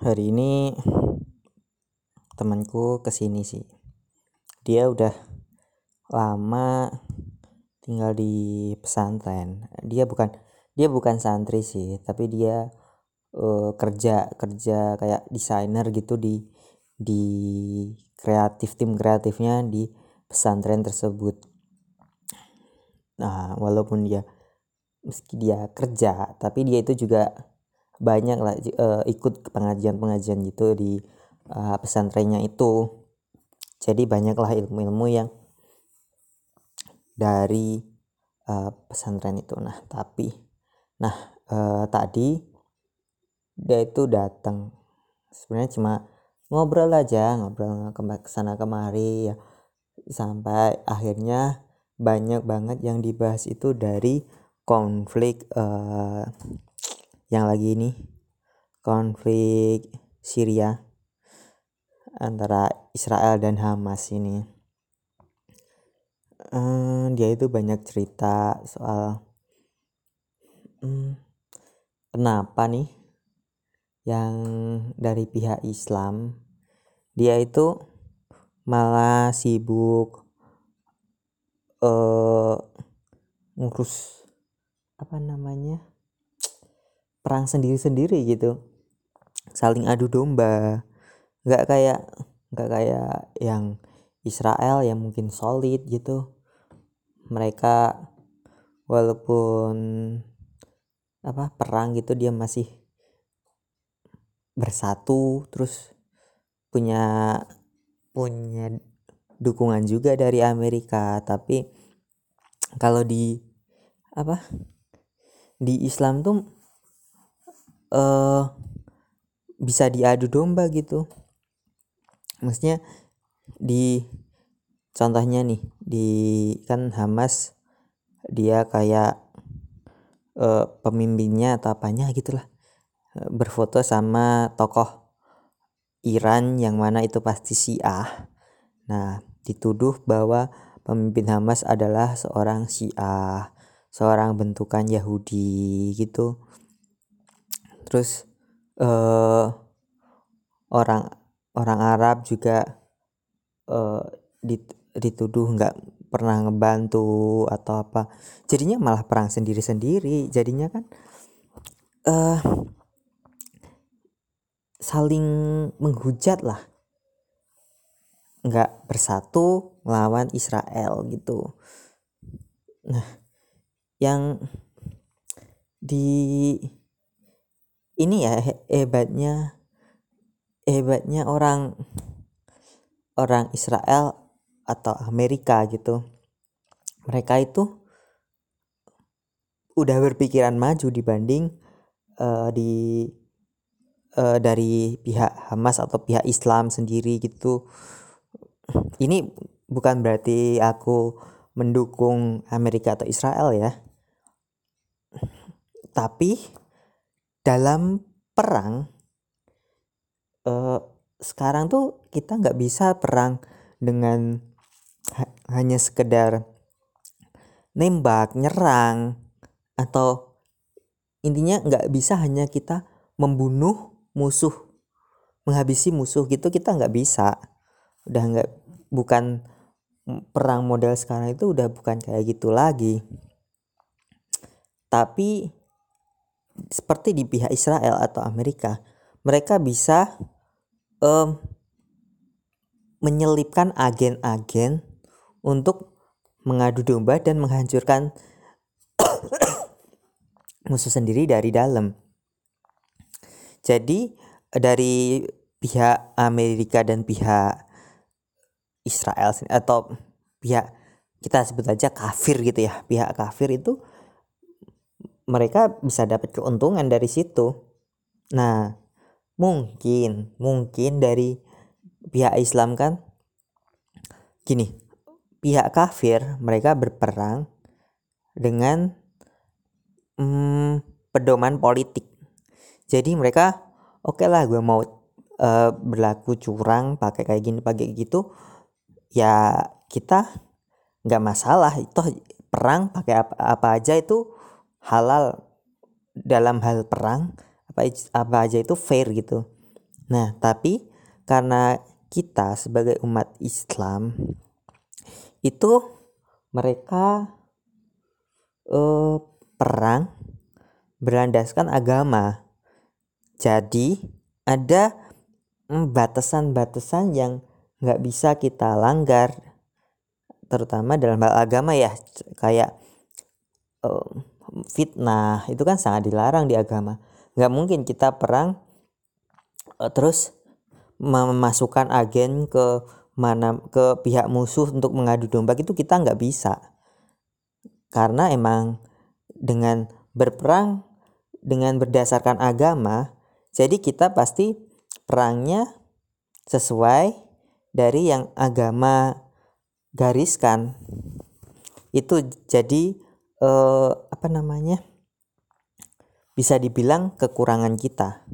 hari ini temanku ke sini sih. Dia udah lama tinggal di pesantren. Dia bukan dia bukan santri sih tapi dia uh, kerja kerja kayak desainer gitu di di kreatif tim kreatifnya di pesantren tersebut. Nah walaupun dia meski dia kerja tapi dia itu juga banyak lah uh, ikut pengajian-pengajian gitu di uh, pesantrennya itu. Jadi banyaklah ilmu-ilmu yang dari uh, pesantren itu. Nah tapi nah uh, tadi dia itu datang. Sebenarnya cuma ngobrol aja ngobrol ke sana kemari ya. Sampai akhirnya banyak banget yang dibahas itu dari konflik uh, yang lagi ini konflik Syria antara Israel dan Hamas ini. Hmm, dia itu banyak cerita soal hmm, kenapa nih yang dari pihak Islam dia itu malah sibuk uh, ngurus apa namanya perang sendiri-sendiri gitu. Saling adu domba. Nggak kayak nggak kayak yang Israel yang mungkin solid gitu. Mereka walaupun apa perang gitu dia masih bersatu terus punya punya dukungan juga dari Amerika. Tapi kalau di apa di Islam tuh uh, bisa diadu domba gitu. Maksudnya di contohnya nih di kan Hamas dia kayak uh, pemimpinnya atau apanya gitulah. Berfoto sama tokoh Iran yang mana itu pasti Syiah. Nah dituduh bahwa pemimpin Hamas adalah seorang Syiah seorang bentukan Yahudi gitu terus uh, orang orang Arab juga uh, dituduh nggak pernah ngebantu atau apa. Jadinya malah perang sendiri-sendiri. Jadinya kan uh, saling menghujat lah. Nggak bersatu melawan Israel gitu. Nah yang di ini ya hebatnya hebatnya orang orang Israel atau Amerika gitu. Mereka itu udah berpikiran maju dibanding uh, di uh, dari pihak Hamas atau pihak Islam sendiri gitu. Ini bukan berarti aku mendukung Amerika atau Israel ya. Tapi dalam perang uh, sekarang tuh kita nggak bisa perang dengan ha hanya sekedar nembak, nyerang atau intinya nggak bisa hanya kita membunuh musuh, menghabisi musuh gitu kita nggak bisa. Udah nggak bukan perang model sekarang itu udah bukan kayak gitu lagi. Tapi seperti di pihak Israel atau Amerika, mereka bisa um, menyelipkan agen-agen untuk mengadu domba dan menghancurkan musuh sendiri dari dalam. Jadi dari pihak Amerika dan pihak Israel atau pihak kita sebut aja kafir gitu ya pihak kafir itu mereka bisa dapat keuntungan dari situ. Nah, mungkin mungkin dari pihak Islam kan gini, pihak kafir mereka berperang dengan hmm, pedoman politik. Jadi mereka oke okay lah gue mau uh, berlaku curang pakai kayak gini pakai gitu ya kita nggak masalah itu perang pakai apa, apa aja itu halal dalam hal perang apa apa aja itu fair gitu Nah, tapi karena kita sebagai umat Islam itu mereka eh, perang berlandaskan agama. Jadi ada batasan-batasan yang nggak bisa kita langgar, terutama dalam hal agama ya, kayak uh, fitnah itu kan sangat dilarang di agama. Nggak mungkin kita perang uh, terus memasukkan agen ke mana ke pihak musuh untuk mengadu domba itu kita nggak bisa karena emang dengan berperang dengan berdasarkan agama jadi kita pasti perangnya sesuai dari yang agama gariskan itu jadi eh, apa namanya bisa dibilang kekurangan kita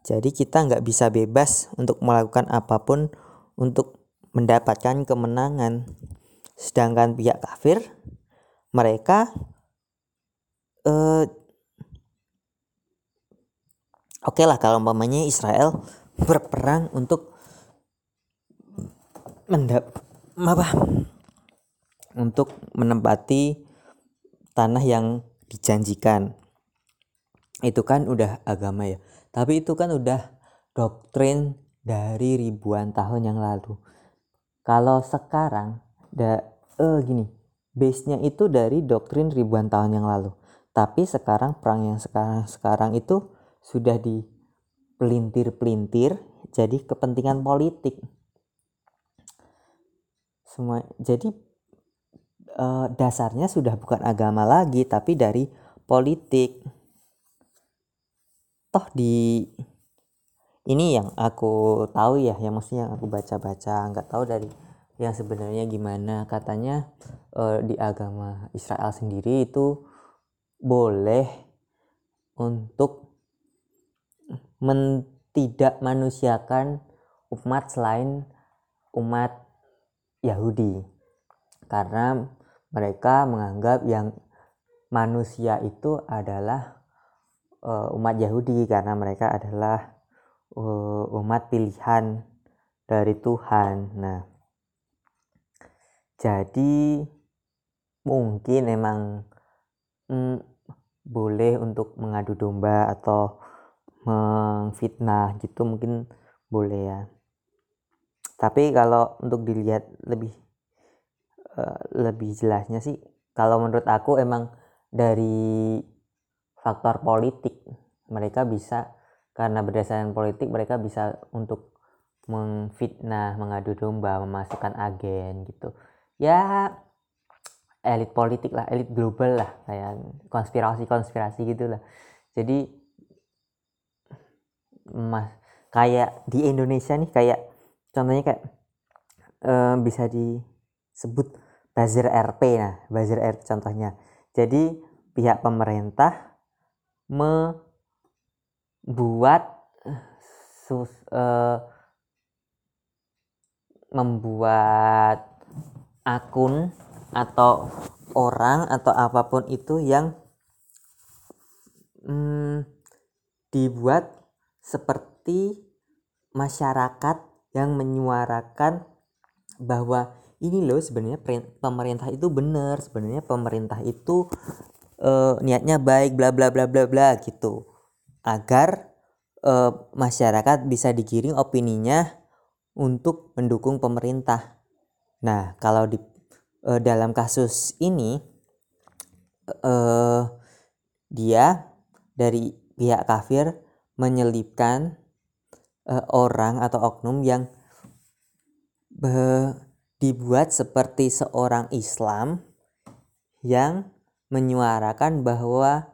jadi kita nggak bisa bebas untuk melakukan apa pun untuk mendapatkan kemenangan. Sedangkan pihak kafir mereka eh, oke okay lah kalau umpamanya Israel berperang untuk mendap apa untuk menempati tanah yang dijanjikan itu kan udah agama ya tapi itu kan udah doktrin dari ribuan tahun yang lalu. Kalau sekarang, da, eh gini, base-nya itu dari doktrin ribuan tahun yang lalu. Tapi sekarang perang yang sekarang sekarang itu sudah di pelintir-pelintir jadi kepentingan politik. Semua jadi eh, dasarnya sudah bukan agama lagi tapi dari politik. Toh di ini yang aku tahu ya yang maksudnya aku baca-baca nggak tahu dari yang sebenarnya gimana. Katanya uh, di agama Israel sendiri itu boleh untuk tidak manusiakan umat selain umat Yahudi. Karena mereka menganggap yang manusia itu adalah uh, umat Yahudi karena mereka adalah uh, umat pilihan dari Tuhan. Nah, jadi mungkin emang mm, boleh untuk mengadu domba atau mengfitnah gitu mungkin boleh ya. Tapi kalau untuk dilihat lebih uh, lebih jelasnya sih. Kalau menurut aku emang dari faktor politik mereka bisa karena berdasarkan politik mereka bisa untuk mengfitnah mengadu domba memasukkan agen gitu. Ya elit politik lah elit global lah kayak konspirasi konspirasi gitulah. Jadi mas kayak di Indonesia nih kayak contohnya kayak eh, bisa disebut buzzer RP nah buzzer RP contohnya. Jadi pihak pemerintah membuat sus, uh, membuat akun atau orang atau apa pun itu yang hmm, dibuat seperti masyarakat yang menyuarakan bahwa ini loh sebenarnya pemerintah itu benar sebenarnya pemerintah itu uh, niatnya baik bla bla bla bla bla gitu agar uh, masyarakat bisa digiring opininya untuk mendukung pemerintah. Nah, kalau di uh, dalam kasus ini uh, dia dari pihak kafir menyelipkan uh, orang atau oknum yang dibuat seperti seorang Islam yang menyuarakan bahwa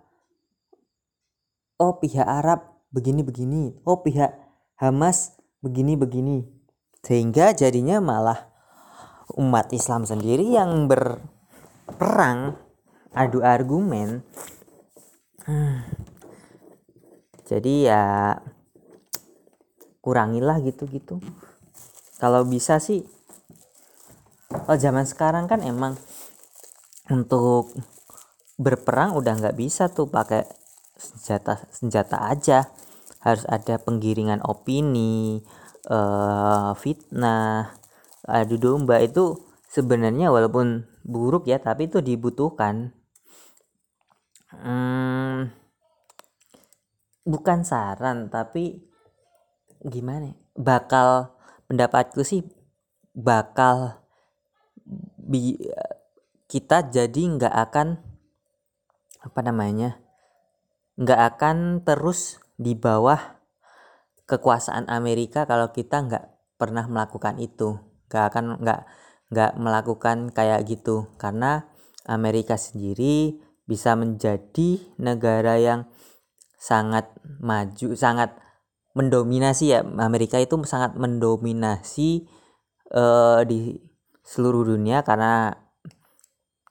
oh pihak Arab begini-begini, oh pihak Hamas begini-begini. Sehingga jadinya malah umat Islam sendiri yang berperang adu argumen. Hmm. Jadi ya kurangilah gitu-gitu. Kalau bisa sih Oh zaman sekarang kan emang untuk berperang udah nggak bisa tuh pakai senjata senjata aja. Harus ada penggiringan opini uh, fitnah adu domba itu sebenarnya walaupun buruk ya tapi itu dibutuhkan. Hmm, bukan saran tapi gimana ya, bakal pendapatku sih bakal bi kita jadi nggak akan apa namanya nggak akan terus di bawah kekuasaan Amerika kalau kita nggak pernah melakukan itu. Nggak akan nggak nggak melakukan kayak gitu. Karena Amerika sendiri bisa menjadi negara yang sangat maju sangat mendominasi ya. Amerika itu sangat mendominasi uh, di seluruh dunia karena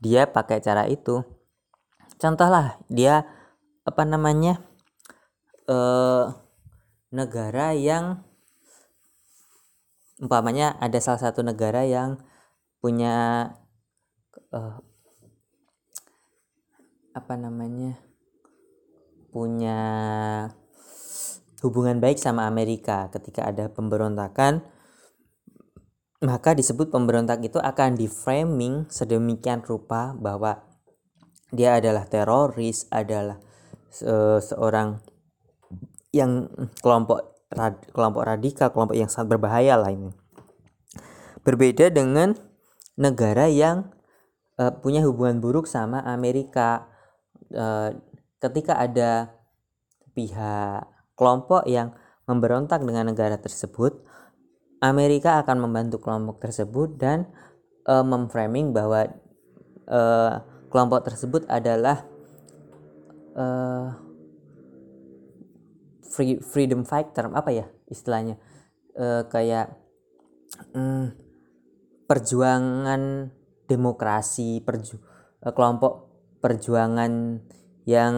dia pakai cara itu. Contoh lah dia apa namanya uh, negara yang umpamanya ada salah satu negara yang punya uh, apa namanya punya hubungan baik sama Amerika ketika ada pemberontakan maka disebut pemberontak itu akan di framing sedemikian rupa bahwa dia adalah teroris adalah se seorang yang kelompok rad, kelompok radikal kelompok yang sangat berbahaya lah ini. Berbeda dengan negara yang uh, punya hubungan buruk sama Amerika uh, ketika ada pihak kelompok yang memberontak dengan negara tersebut Amerika akan membantu kelompok tersebut dan uh, memframing bahwa uh, kelompok tersebut adalah uh, free freedom fighter apa ya istilahnya? Uh, kayak um, perjuangan demokrasi perju uh, kelompok perjuangan yang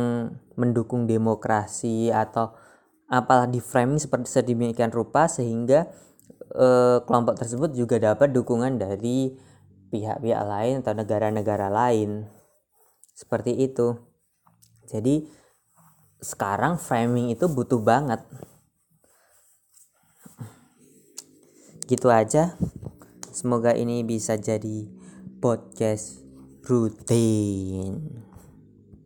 mendukung demokrasi atau apalah di framing seperti sedemikian rupa sehingga uh, kelompok tersebut juga dapat dukungan dari pihak-pihak lain atau negara-negara lain. Seperti itu. Jadi sekarang framing itu butuh banget. Gitu aja. Semoga ini bisa jadi podcast rutin.